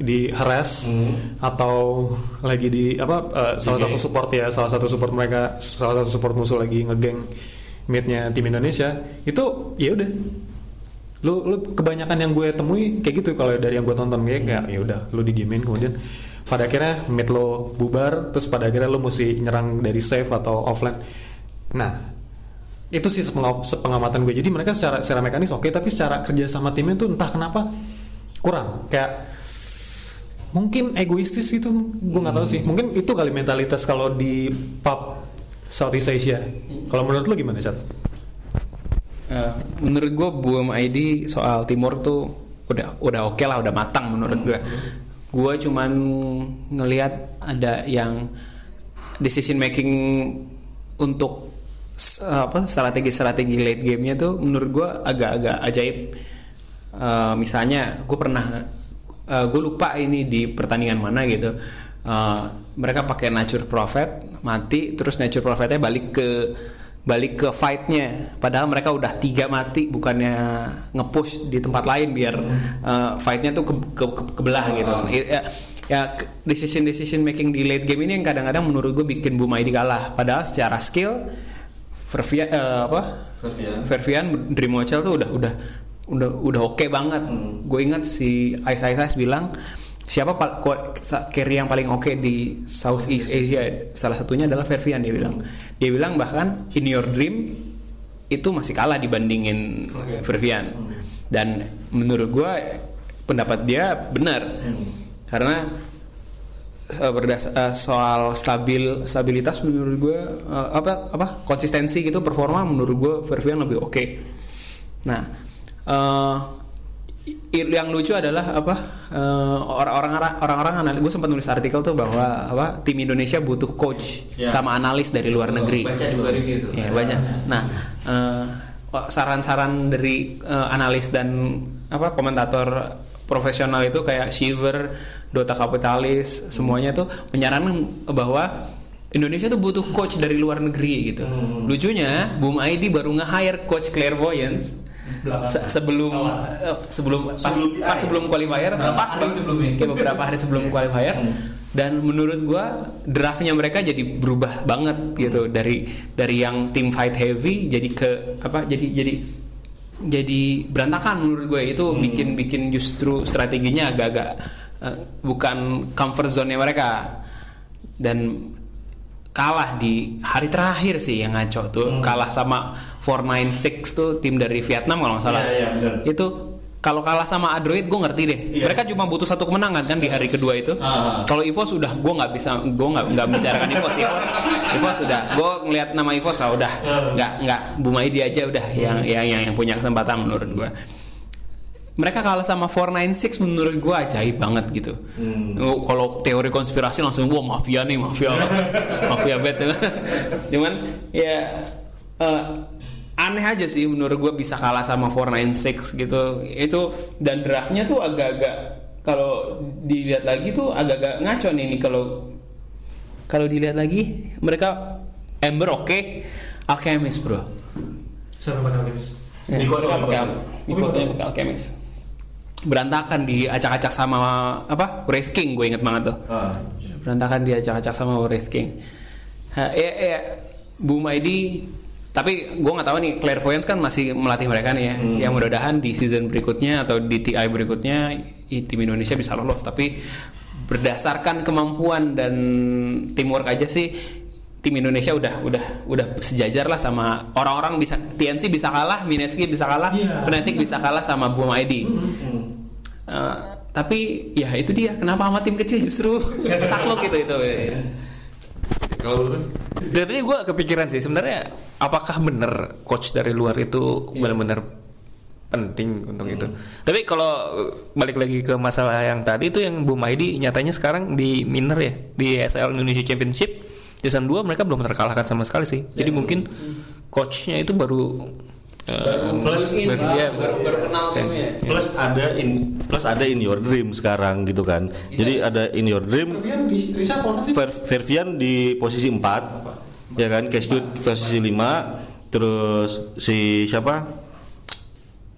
di harass Hmm. atau lagi di apa eh, salah Di satu support ya salah satu support mereka salah satu support musuh lagi ngegeng midnya tim Indonesia itu ya udah lu lu kebanyakan yang gue temui kayak gitu kalau dari yang gue tonton kayak kayak ya udah lu didiemin kemudian pada akhirnya mid lo bubar terus pada akhirnya lu mesti nyerang dari safe atau offline. Nah itu sih sepengam- sepengamatan gue. Jadi mereka secara secara mekanis oke tapi secara kerja sama timnya tuh entah kenapa kurang. Kayak mungkin egoistis gitu gue nggak tahu sih. Mungkin itu kali mentalitas kalau di pub Southeast Asia. Kalau menurut lu gimana Chat? Eh, menurut gue Boom ID soal Timur tuh udah udah oke lah udah matang menurut gue gue cuman ngelihat ada yang decision making untuk apa strategi strategi late gamenya tuh menurut gue agak-agak ajaib. Eh, misalnya gue pernah gue lupa ini di pertandingan mana gitu. Eh, mereka pakai nature prophet mati terus nature prophetnya balik ke balik ke fightnya. Padahal mereka udah tiga mati bukannya ngepush di tempat lain biar eh, fightnya tuh ke, ke, ke- kebelah gitu. Ya, ya decision decision making di late game ini yang kadang-kadang menurut gue bikin ID kalah. Padahal secara skill Fervia, eh, apa? Fervian. Fervian Dream Hotel tuh udah udah udah udah oke banget. Gue ingat si Ice Ice Ice bilang siapa carry yang paling oke di Southeast Asia salah satunya adalah Fervian dia bilang. Dia bilang bahkan in your dream itu masih kalah dibandingin Fervian. Dan menurut gue pendapat dia benar karena eh, berdas eh, soal stabil stabilitas menurut gue eh, apa apa konsistensi gitu performa menurut gue Fervian lebih oke. Nah, eh, i- yang lucu adalah apa eh, orang-orang orang-orang analis gue sempat nulis artikel tuh bahwa apa tim Indonesia butuh coach Ya. sama analis dari luar negeri. Baca juga review tuh. Ya baca. Nah, eh, saran-saran dari eh, analis dan apa komentator profesional itu kayak Shiver, Dota Kapitalis, semuanya tuh menyarankan bahwa Indonesia tuh butuh coach dari luar negeri gitu. Lucunya, Boom ID baru nge-hire coach clairvoyance se- sebelum eh, sebelum pas Sebelum pas sebelum qualifier pas hari pas sebelumnya. kayak beberapa hari sebelum qualifier. Dan menurut gua draftnya mereka jadi berubah banget gitu. Dari dari yang tim fight heavy jadi ke apa jadi jadi jadi berantakan menurut gue itu bikin bikin justru strateginya agak-agak eh, bukan comfort zone mereka. Dan kalah di hari terakhir sih yang ngaco tuh. Kalah sama 496 tuh tim dari Vietnam kalau nggak salah Iya, iya, benar. itu kalau kalah sama Android gue ngerti deh Iya. mereka cuma butuh satu kemenangan kan di hari kedua itu Ah. kalau Evos udah gue nggak bisa gue nggak nggak bicarakan Evos Evos Evos sudah gue ngelihat nama Evos ah udah nggak nggak Bumai dia aja udah yang yang yang, yang punya kesempatan menurut gue mereka kalah sama 496 menurut gue ajaib banget gitu. Oh, Kalau teori konspirasi langsung wah mafia nih mafia mafia bet. Cuman ya eh, aneh aja sih menurut gue bisa kalah sama 496 gitu. Itu dan draftnya tuh agak-agak kalau dilihat lagi tuh agak-agak ngaco nih nih kalau kalau dilihat lagi mereka Ember oke, Alchemist bro. Pada Alchemist? Ya, pakai Mikoto. Mikotonya pakai Alchemist. Berantakan di acak-acak sama apa? Wraith King gue inget banget tuh. Ah. Berantakan di acak-acak sama Wraith King. Ha, ya, ya, Bu Maidi tapi gue nggak tahu nih Clairvoyance kan masih melatih mereka nih ya. Yang mudah-mudahan di season berikutnya atau di TI berikutnya tim Indonesia bisa lolos. Tapi berdasarkan kemampuan dan teamwork aja sih tim Indonesia udah udah udah sejajar lah sama orang-orang bisa TNC bisa kalah, Mineski bisa kalah, Iya. Fnatic bisa kalah sama Boom ID. Eh, tapi ya itu dia kenapa sama tim kecil justru takluk gitu itu. Kalau menurut lu? Dari gue kepikiran sih sebenarnya apakah bener coach dari luar itu benar-benar penting untuk itu. Tapi kalau uh, balik lagi ke masalah yang tadi itu yang Bu Maidi nyatanya sekarang di Miner ya di SL Indonesia Championship season 2 mereka belum terkalahkan sama sekali sih. Jadi mungkin coachnya itu baru uh, Plus in, baru, ya, baru, baru kenal timnya. Plus ada in plus ada in your dream sekarang gitu kan. Jadi ada in your dream. Fervian di. Fer Fervian di posisi 4 ya kan? Cashtut posisi 5 terus si siapa?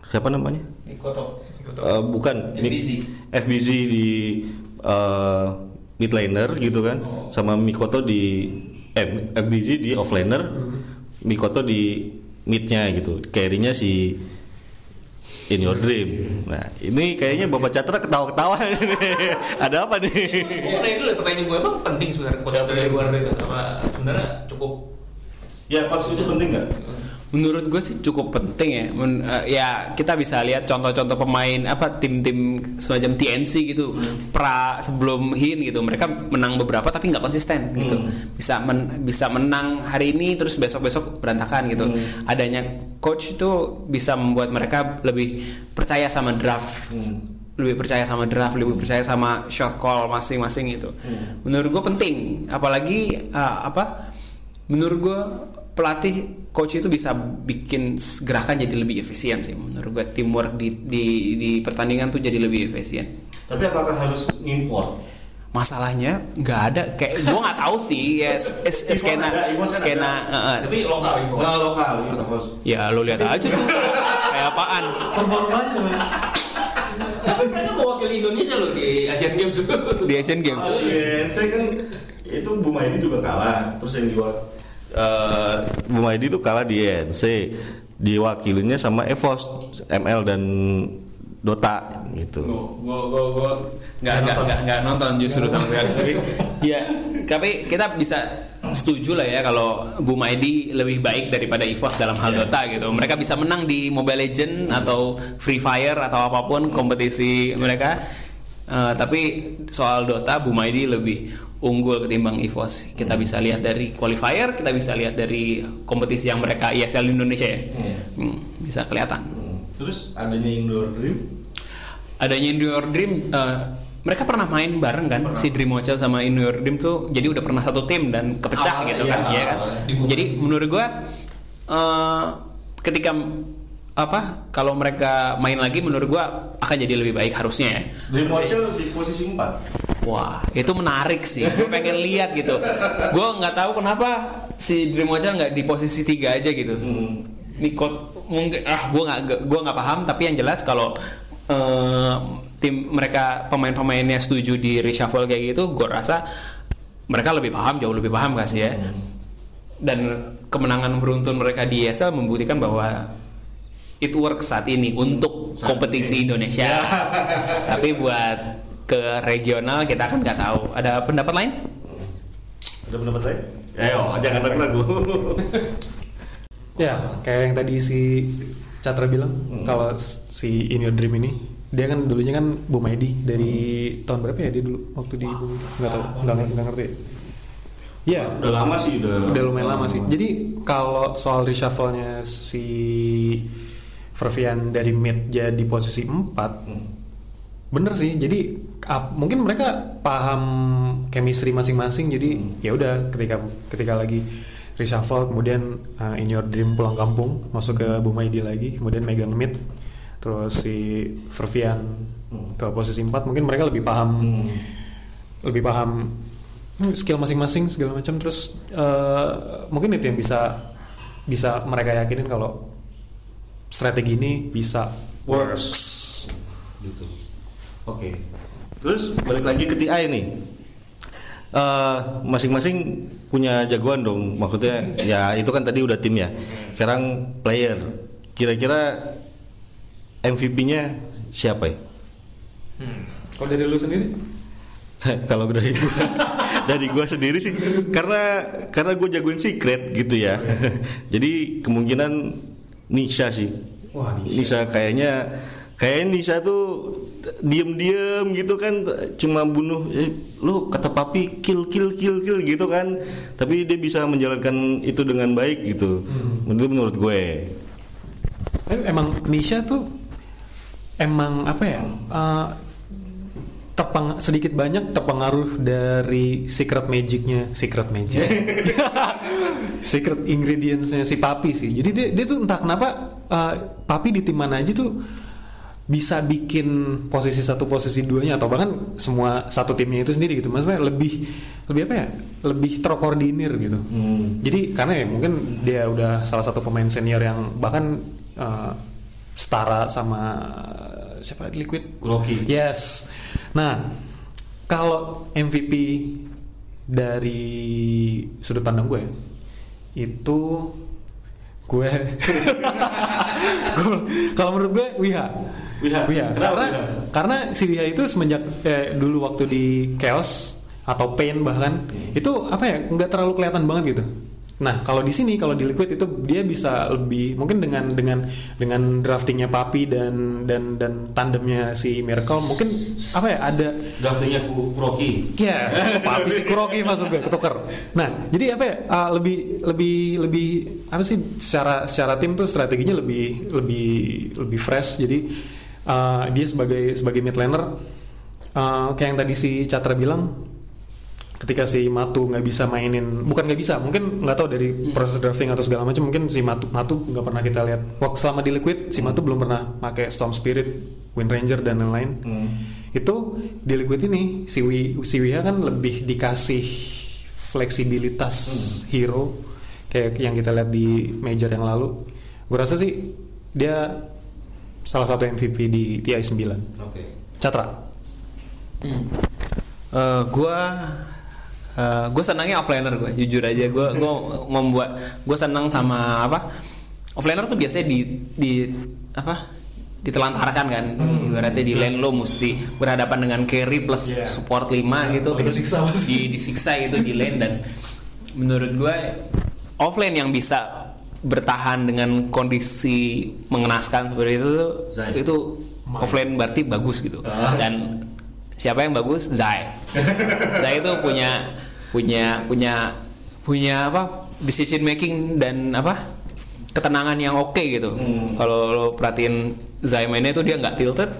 Siapa namanya? Mikoto. Eh, bukan. FBZ. FBZ di eh, mid laner gitu kan. Sama Mikoto di eh, FBZ di offlaner. Mikoto di midnya gitu. Carry-nya si In Your Dream. Nah ini kayaknya Bapak Catra ketawa-ketawa. Nih ada apa nih? Ya, pertanyaan gue emang penting sebenarnya coach Ya, dari luar itu? Sama sebenarnya cukup? Ya coach itu penting nggak Menurut gue sih cukup penting ya. Men- eh, ya kita bisa lihat contoh-contoh pemain apa tim-tim semacam TNC gitu pra sebelum Hin gitu. Mereka menang beberapa tapi nggak konsisten gitu. Bisa men- bisa menang hari ini terus besok-besok berantakan gitu. Adanya coach itu bisa membuat mereka lebih percaya sama draft. lebih percaya sama draft, lebih percaya sama shot call masing-masing itu. Menurut gue penting, apalagi eh, apa? Menurut gue pelatih coach itu bisa bikin gerakan jadi lebih efisien sih. Menurut gue teamwork di di di pertandingan tuh jadi lebih efisien. tapi apakah harus ngimport Masalahnya nggak ada. Kayak gue nggak tahu sih. Ya s- s- Evos skena skena tapi lokal nggak lokal ya lo lihat aja tuh. Kayak apaan? Performanya tapi mereka mewakili Indonesia loh di Asian Games. Di Asian Games. Oh, INC kan itu Bumaidi juga kalah terus yang diwa eh Bumaidi itu kalah di INC diwakilinya sama Evos ML dan Dota gitu. Gue gue gue nggak nggak nggak nggak nonton justru sampai tapi ya tapi kita bisa setuju lah ya kalau Bu Maidi lebih baik daripada EVOS dalam hal Iya. Dota gitu. Mereka bisa menang di Mobile Legend atau Free Fire atau apa pun kompetisi mereka. Eh, tapi soal Dota Bumaidi lebih unggul ketimbang EVOS. Kita bisa lihat dari qualifier, kita bisa lihat dari kompetisi yang mereka ISL Indonesia ya. Hmm, bisa kelihatan. Terus adanya indoor dream? Adanya In Your Dream eh, mereka pernah main bareng kan? Si Dream Watcher sama In Your Dream tuh jadi udah pernah satu tim dan kepecah Awalnya, gitu iya, kan? Iya kan? jadi menurut gua eh, ketika apa kalau mereka main lagi menurut gua akan jadi lebih baik harusnya ya. Dream di posisi 4 Wah, itu menarik sih. Gue pengen lihat gitu. Gue nggak tahu kenapa si Dreamwatcher nggak di posisi tiga aja gitu. Hmm. Nikot mungkin ah gue nggak gue nggak paham. Tapi yang jelas kalau eh, tim mereka pemain-pemainnya setuju di reshuffle kayak gitu, gue rasa mereka lebih paham jauh lebih paham kasih ya. Dan kemenangan beruntun mereka di ESL membuktikan bahwa it work saat ini untuk kompetisi Indonesia. Tapi buat ke regional kita kan nggak tahu. Ada pendapat lain? ada pendapat lain ayo jangan ragu-ragu Ya, kayak yang tadi si Catra bilang, Hmm. kalau si In Your Dream ini, dia kan dulunya kan Bumaidi dari tahun berapa ya dia dulu waktu di Bumi? Nggak tahu, nggak, nggak ngerti. Ya, udah lama sih udah udah lumayan lama sih. Jadi kalau soal reshuffle-nya si Fervian dari mid jadi posisi 4 Hmm. Bener sih. Jadi ap- mungkin mereka paham chemistry masing-masing. Jadi ya udah ketika ketika lagi reshuffle kemudian uh, in your dream pulang kampung masuk ke Bumaidi lagi kemudian megang mid terus si Fervian ke posisi 4 mungkin mereka lebih paham lebih paham hmm, skill masing-masing segala macam terus uh, mungkin itu yang bisa bisa mereka yakinin kalau strategi ini bisa works gitu oke. Terus? Balik lagi ke TI nih. Eh, masing-masing punya jagoan dong. Maksudnya ya itu kan tadi udah tim ya. Sekarang player. Kira-kira MVP-nya siapa ya? Kalau dari lu sendiri? kalau dari gua. Dari gua sendiri sih. Karena karena gue jagoin secret gitu ya. Jadi kemungkinan Nisha sih. Wah, Nisha kayaknya kayaknya Nisha tuh diem-diem gitu kan cuma bunuh eh, lu kata papi kill kill kill kill gitu kan. Tapi dia bisa menjalankan itu dengan baik gitu menurut menurut gue. Eh, Emang Nisha tuh emang apa ya? eh, terpeng sedikit banyak terpengaruh dari secret magicnya secret magic. Secret ingredientsnya si papi sih. Jadi dia dia tuh entah kenapa eh, papi di tim mana aja tuh bisa bikin posisi satu posisi duanya atau bahkan semua satu timnya itu sendiri gitu. Maksudnya lebih lebih apa ya? Lebih terkoordinir gitu. Jadi karena ya mungkin dia udah salah satu pemain senior yang bahkan eh, setara sama siapa Liquid? Kuroki. yes. Nah kalau MVP dari sudut pandang gue itu gue. Kalau menurut gue Wiha Wiha. Kenapa karena Wiha? karena si Wiha itu semenjak eh, dulu waktu di chaos atau pain bahkan itu apa ya nggak terlalu kelihatan banget gitu nah kalau di sini kalau di liquid itu dia bisa lebih mungkin dengan dengan dengan draftingnya papi dan dan dan tandemnya si miracle mungkin apa ya ada draftingnya Kuroki Ya, papi si Kuroki masuk gue ketuker. Nah, jadi apa ya? uh, lebih lebih lebih apa sih secara secara tim tuh strateginya lebih lebih lebih fresh. Jadi uh, dia sebagai sebagai mid laner uh, kayak yang tadi si Catra bilang ketika si Matu nggak bisa mainin bukan nggak bisa mungkin nggak tahu dari proses drafting atau segala macam mungkin si Matu Matu nggak pernah kita lihat. Waktu selama di Liquid si Matu belum pernah pakai Storm Spirit Wind Ranger dan lain-lain. Itu di Liquid ini si Wi, si Wiha kan lebih dikasih fleksibilitas hero kayak yang kita lihat di major yang lalu. Gue rasa sih dia salah satu MVP di TI 9 oke. Catra. Eh, gua eh, gue senangnya offlaner gue jujur aja. Gue gue membuat gue senang sama apa? Offlaner tuh biasanya di di apa? Ditelantarkan kan. Ibaratnya di lane lo mesti berhadapan dengan carry plus support 5 gitu. Terus di, disiksa gitu di lane dan menurut gue offlane yang bisa bertahan dengan kondisi mengenaskan seperti itu Zayn. itu offlane berarti bagus gitu. Dan siapa yang bagus? Zai Zai itu punya punya punya punya apa? Decision making dan apa? Ketenangan yang oke gitu. Kalau lo perhatiin Zai mainnya itu dia nggak tilted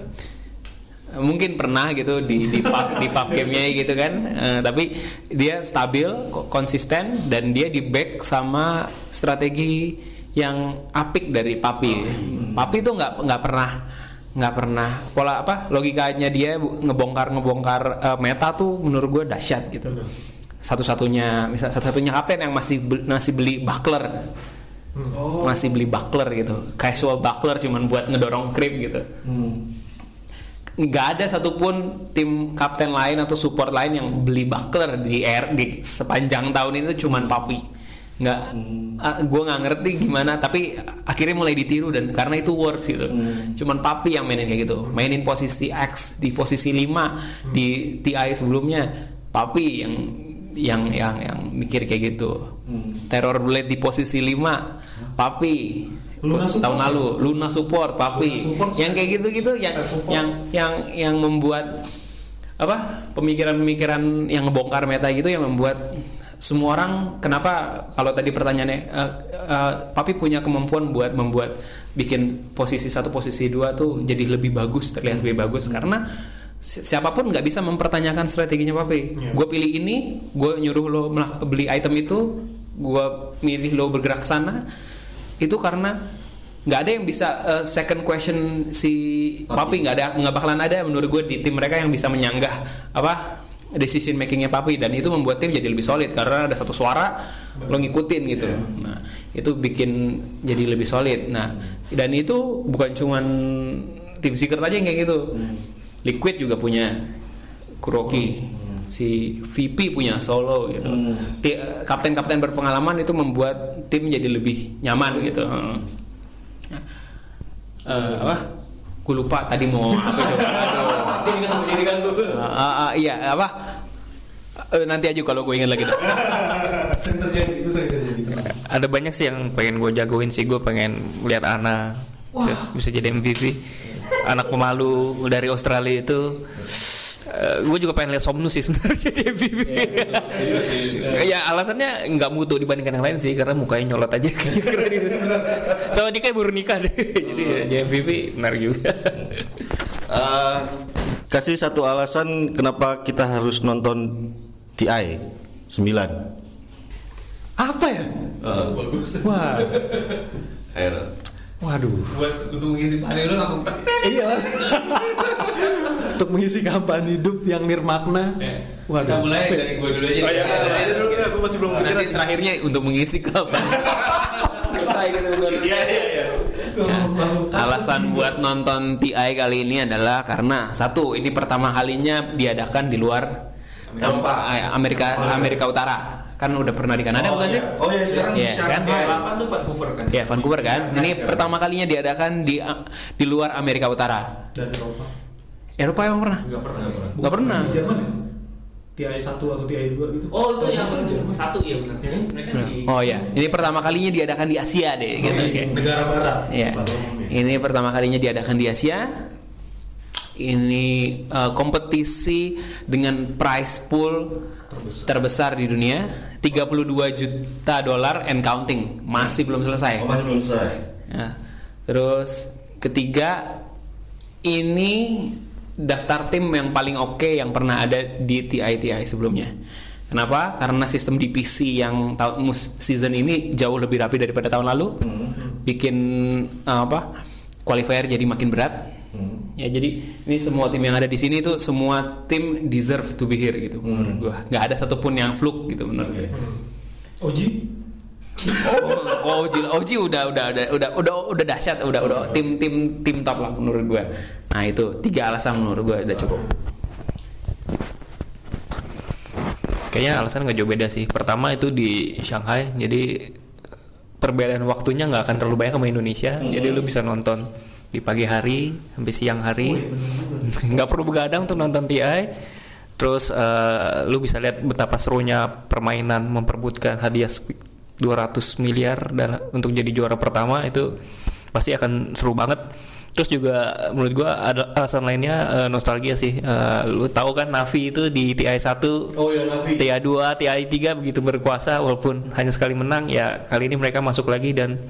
mungkin pernah gitu di di pub di pub gamenya gitu kan. Eh, tapi dia stabil ko- konsisten dan dia di back sama strategi yang apik dari papi. Papi itu nggak nggak pernah nggak pernah. Pola apa logikanya dia ngebongkar ngebongkar eh, meta tuh menurut gue dahsyat gitu. Satu-satunya misal satu-satunya kapten yang masih beli, masih beli buckler. Masih beli buckler gitu. Casual buckler cuman buat ngedorong creep gitu nggak ada satupun tim kapten lain atau support lain yang beli buckler di air di sepanjang tahun ini tuh cuman papi. Nggak gue nggak ngerti gimana tapi akhirnya mulai ditiru dan karena itu works gitu. Cuman papi yang mainin kayak gitu. Mainin posisi X di posisi 5 di TI sebelumnya. Papi yang yang yang yang mikir kayak gitu. Terror blade di posisi 5 papi Luna support. tahun lalu Luna support papi. Luna support, yang kayak gitu-gitu yang support. yang yang yang membuat apa pemikiran-pemikiran yang ngebongkar meta gitu yang membuat semua orang kenapa kalau tadi pertanyaannya eh, eh, papi punya kemampuan buat membuat bikin posisi satu posisi dua tuh jadi lebih bagus terlihat lebih bagus. Karena si- siapa pun nggak bisa mempertanyakan strateginya papi. Gue pilih ini gue nyuruh lo beli item itu gue milih lo bergerak sana itu karena nggak ada yang bisa uh, second question si papi. Nggak ada nggak bakalan ada menurut gue di tim mereka yang bisa menyanggah apa decision makingnya papi. Dan itu membuat tim jadi lebih solid karena ada satu suara lo ngikutin gitu. Nah itu bikin jadi lebih solid. Nah dan itu bukan cuman tim secret aja yang kayak gitu. Liquid juga punya kuroki si VP punya solo gitu Ti- kapten-kapten berpengalaman itu membuat tim jadi lebih nyaman gitu Heeh. Eh, apa? Gue lupa tadi mau apa coba. Jadi kan gue Ah, ah, ah, iya apa? Eh, nanti aja kalau gue ingat lagi. dah. Sering terjadi, itu sering terjadi. ada banyak sih yang pengen gue jagoin sih gue pengen lihat Ana bisa, bisa jadi MVP anak pemalu dari Australia itu gue juga pengen lihat Somnus sih sebenarnya jadi MVP ya alasannya nggak mutu dibandingkan yang lain sih karena mukanya nyolot aja. Keren sama dia kayak baru nikah deh. Jadi ya, jadi MVP menarik juga. Eh, kasih satu alasan kenapa kita harus nonton TI 9 Apa ya? Wah, Air. Waduh. Buat untuk mengisi hari lu langsung tek. Iya. Untuk mengisi kampanye hidup yang nirmakna. Waduh. Kita mulai apa dari gue dulu aja. Oh, iya, iya, iya, dulu, aku masih belum Nanti kepikiran. terakhirnya untuk mengisi kapan? Selesai gitu. Iya iya iya. Alasan buat nonton TI kali ini adalah karena satu ini pertama kalinya diadakan di luar Eropa. Ah, Amerika Amerika Utara kan udah pernah di Kanada Oh, bukan iya. sih? Oh, iya, sekarang Iya, bisa. kan? Iya. Tuh Vancouver kan Ya Vancouver kan. Ini pertama kalinya diadakan di di luar Amerika Utara. dan Eropa. Eropa yang pernah? Enggak pernah. Nggak pernah. Di Jerman ya? TI 1 atau TI 2 gitu. Oh itu yang di satu ya benar. Mereka di Oh ya, ini pertama kalinya diadakan di Asia deh. Gitu. Oke, Oke. Negara barat. Iya. Ini pertama kalinya diadakan di Asia. Ini eh, kompetisi dengan prize pool terbesar. di dunia, 32 juta dolar and counting. Masih belum selesai. Oh, masih belum selesai. Ya. Terus ketiga ini daftar tim yang paling oke yang pernah ada di TI TI sebelumnya. Kenapa? Karena sistem DPC yang tahun season ini jauh lebih rapi daripada tahun lalu. Bikin uh, apa? Qualifier jadi makin berat. Ya jadi ini semua tim yang ada di sini itu semua tim deserve to be here gitu menurut gua. Nggak ada satupun yang fluke gitu menurut gue. Oji? Oh, Oji, Oji udah udah udah udah udah udah dahsyat, udah udah tim tim tim top lah menurut gue. Nah itu tiga alasan menurut gue udah cukup. Kayaknya alasan nggak jauh beda sih. Pertama itu di Shanghai, jadi perbedaan waktunya nggak akan terlalu banyak sama Indonesia. Jadi lu bisa nonton di pagi hari sampai siang hari, nggak perlu begadang untuk nonton TI. Terus eh, lu bisa lihat betapa serunya permainan memperebutkan hadiah sp- 200 miliar dan untuk jadi juara pertama itu pasti akan seru banget. Terus juga menurut gua ada alasan lainnya eh, nostalgia sih. Eh, lu tahu kan Navi itu di TI 1 Oh ya Navi. TI 2, TI 3 begitu berkuasa walaupun hanya sekali menang ya kali ini mereka masuk lagi dan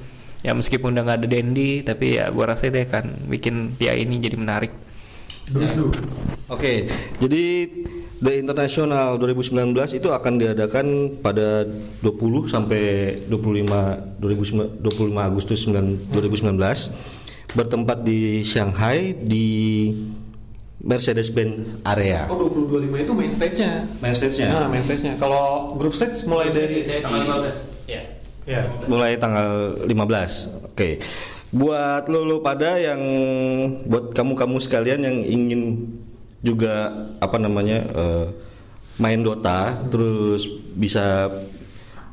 ya meskipun udah nggak ada Dendi tapi ya gua rasa itu akan bikin TI ini jadi menarik. Oke, jadi The International 2019 itu akan diadakan pada 20 sampai 25 2019 25 Agustus 9 2019 bertempat di Shanghai di Mercedes-Benz area. Oh 2025 itu main stage-nya. Main stage-nya Nah, main stage-nya. Kalau grup stage mulai dari Ya. Ya. mulai tanggal 15. Oke. Buat lo lo pada yang buat kamu-kamu sekalian yang ingin juga apa namanya eh, main Dota terus bisa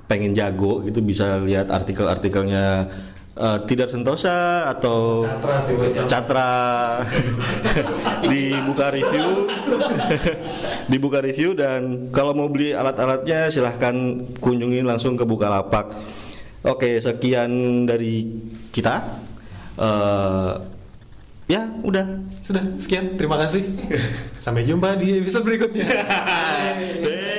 pengen jago gitu bisa lihat artikel-artikelnya eh, tidak sentosa atau Catra dibuka review dibuka review dan kalau mau beli alat-alatnya silahkan kunjungi langsung ke Bukalapak oke sekian dari kita Eh, ya udah Sudah, sekian. Terima kasih. Sampai jumpa di episode berikutnya.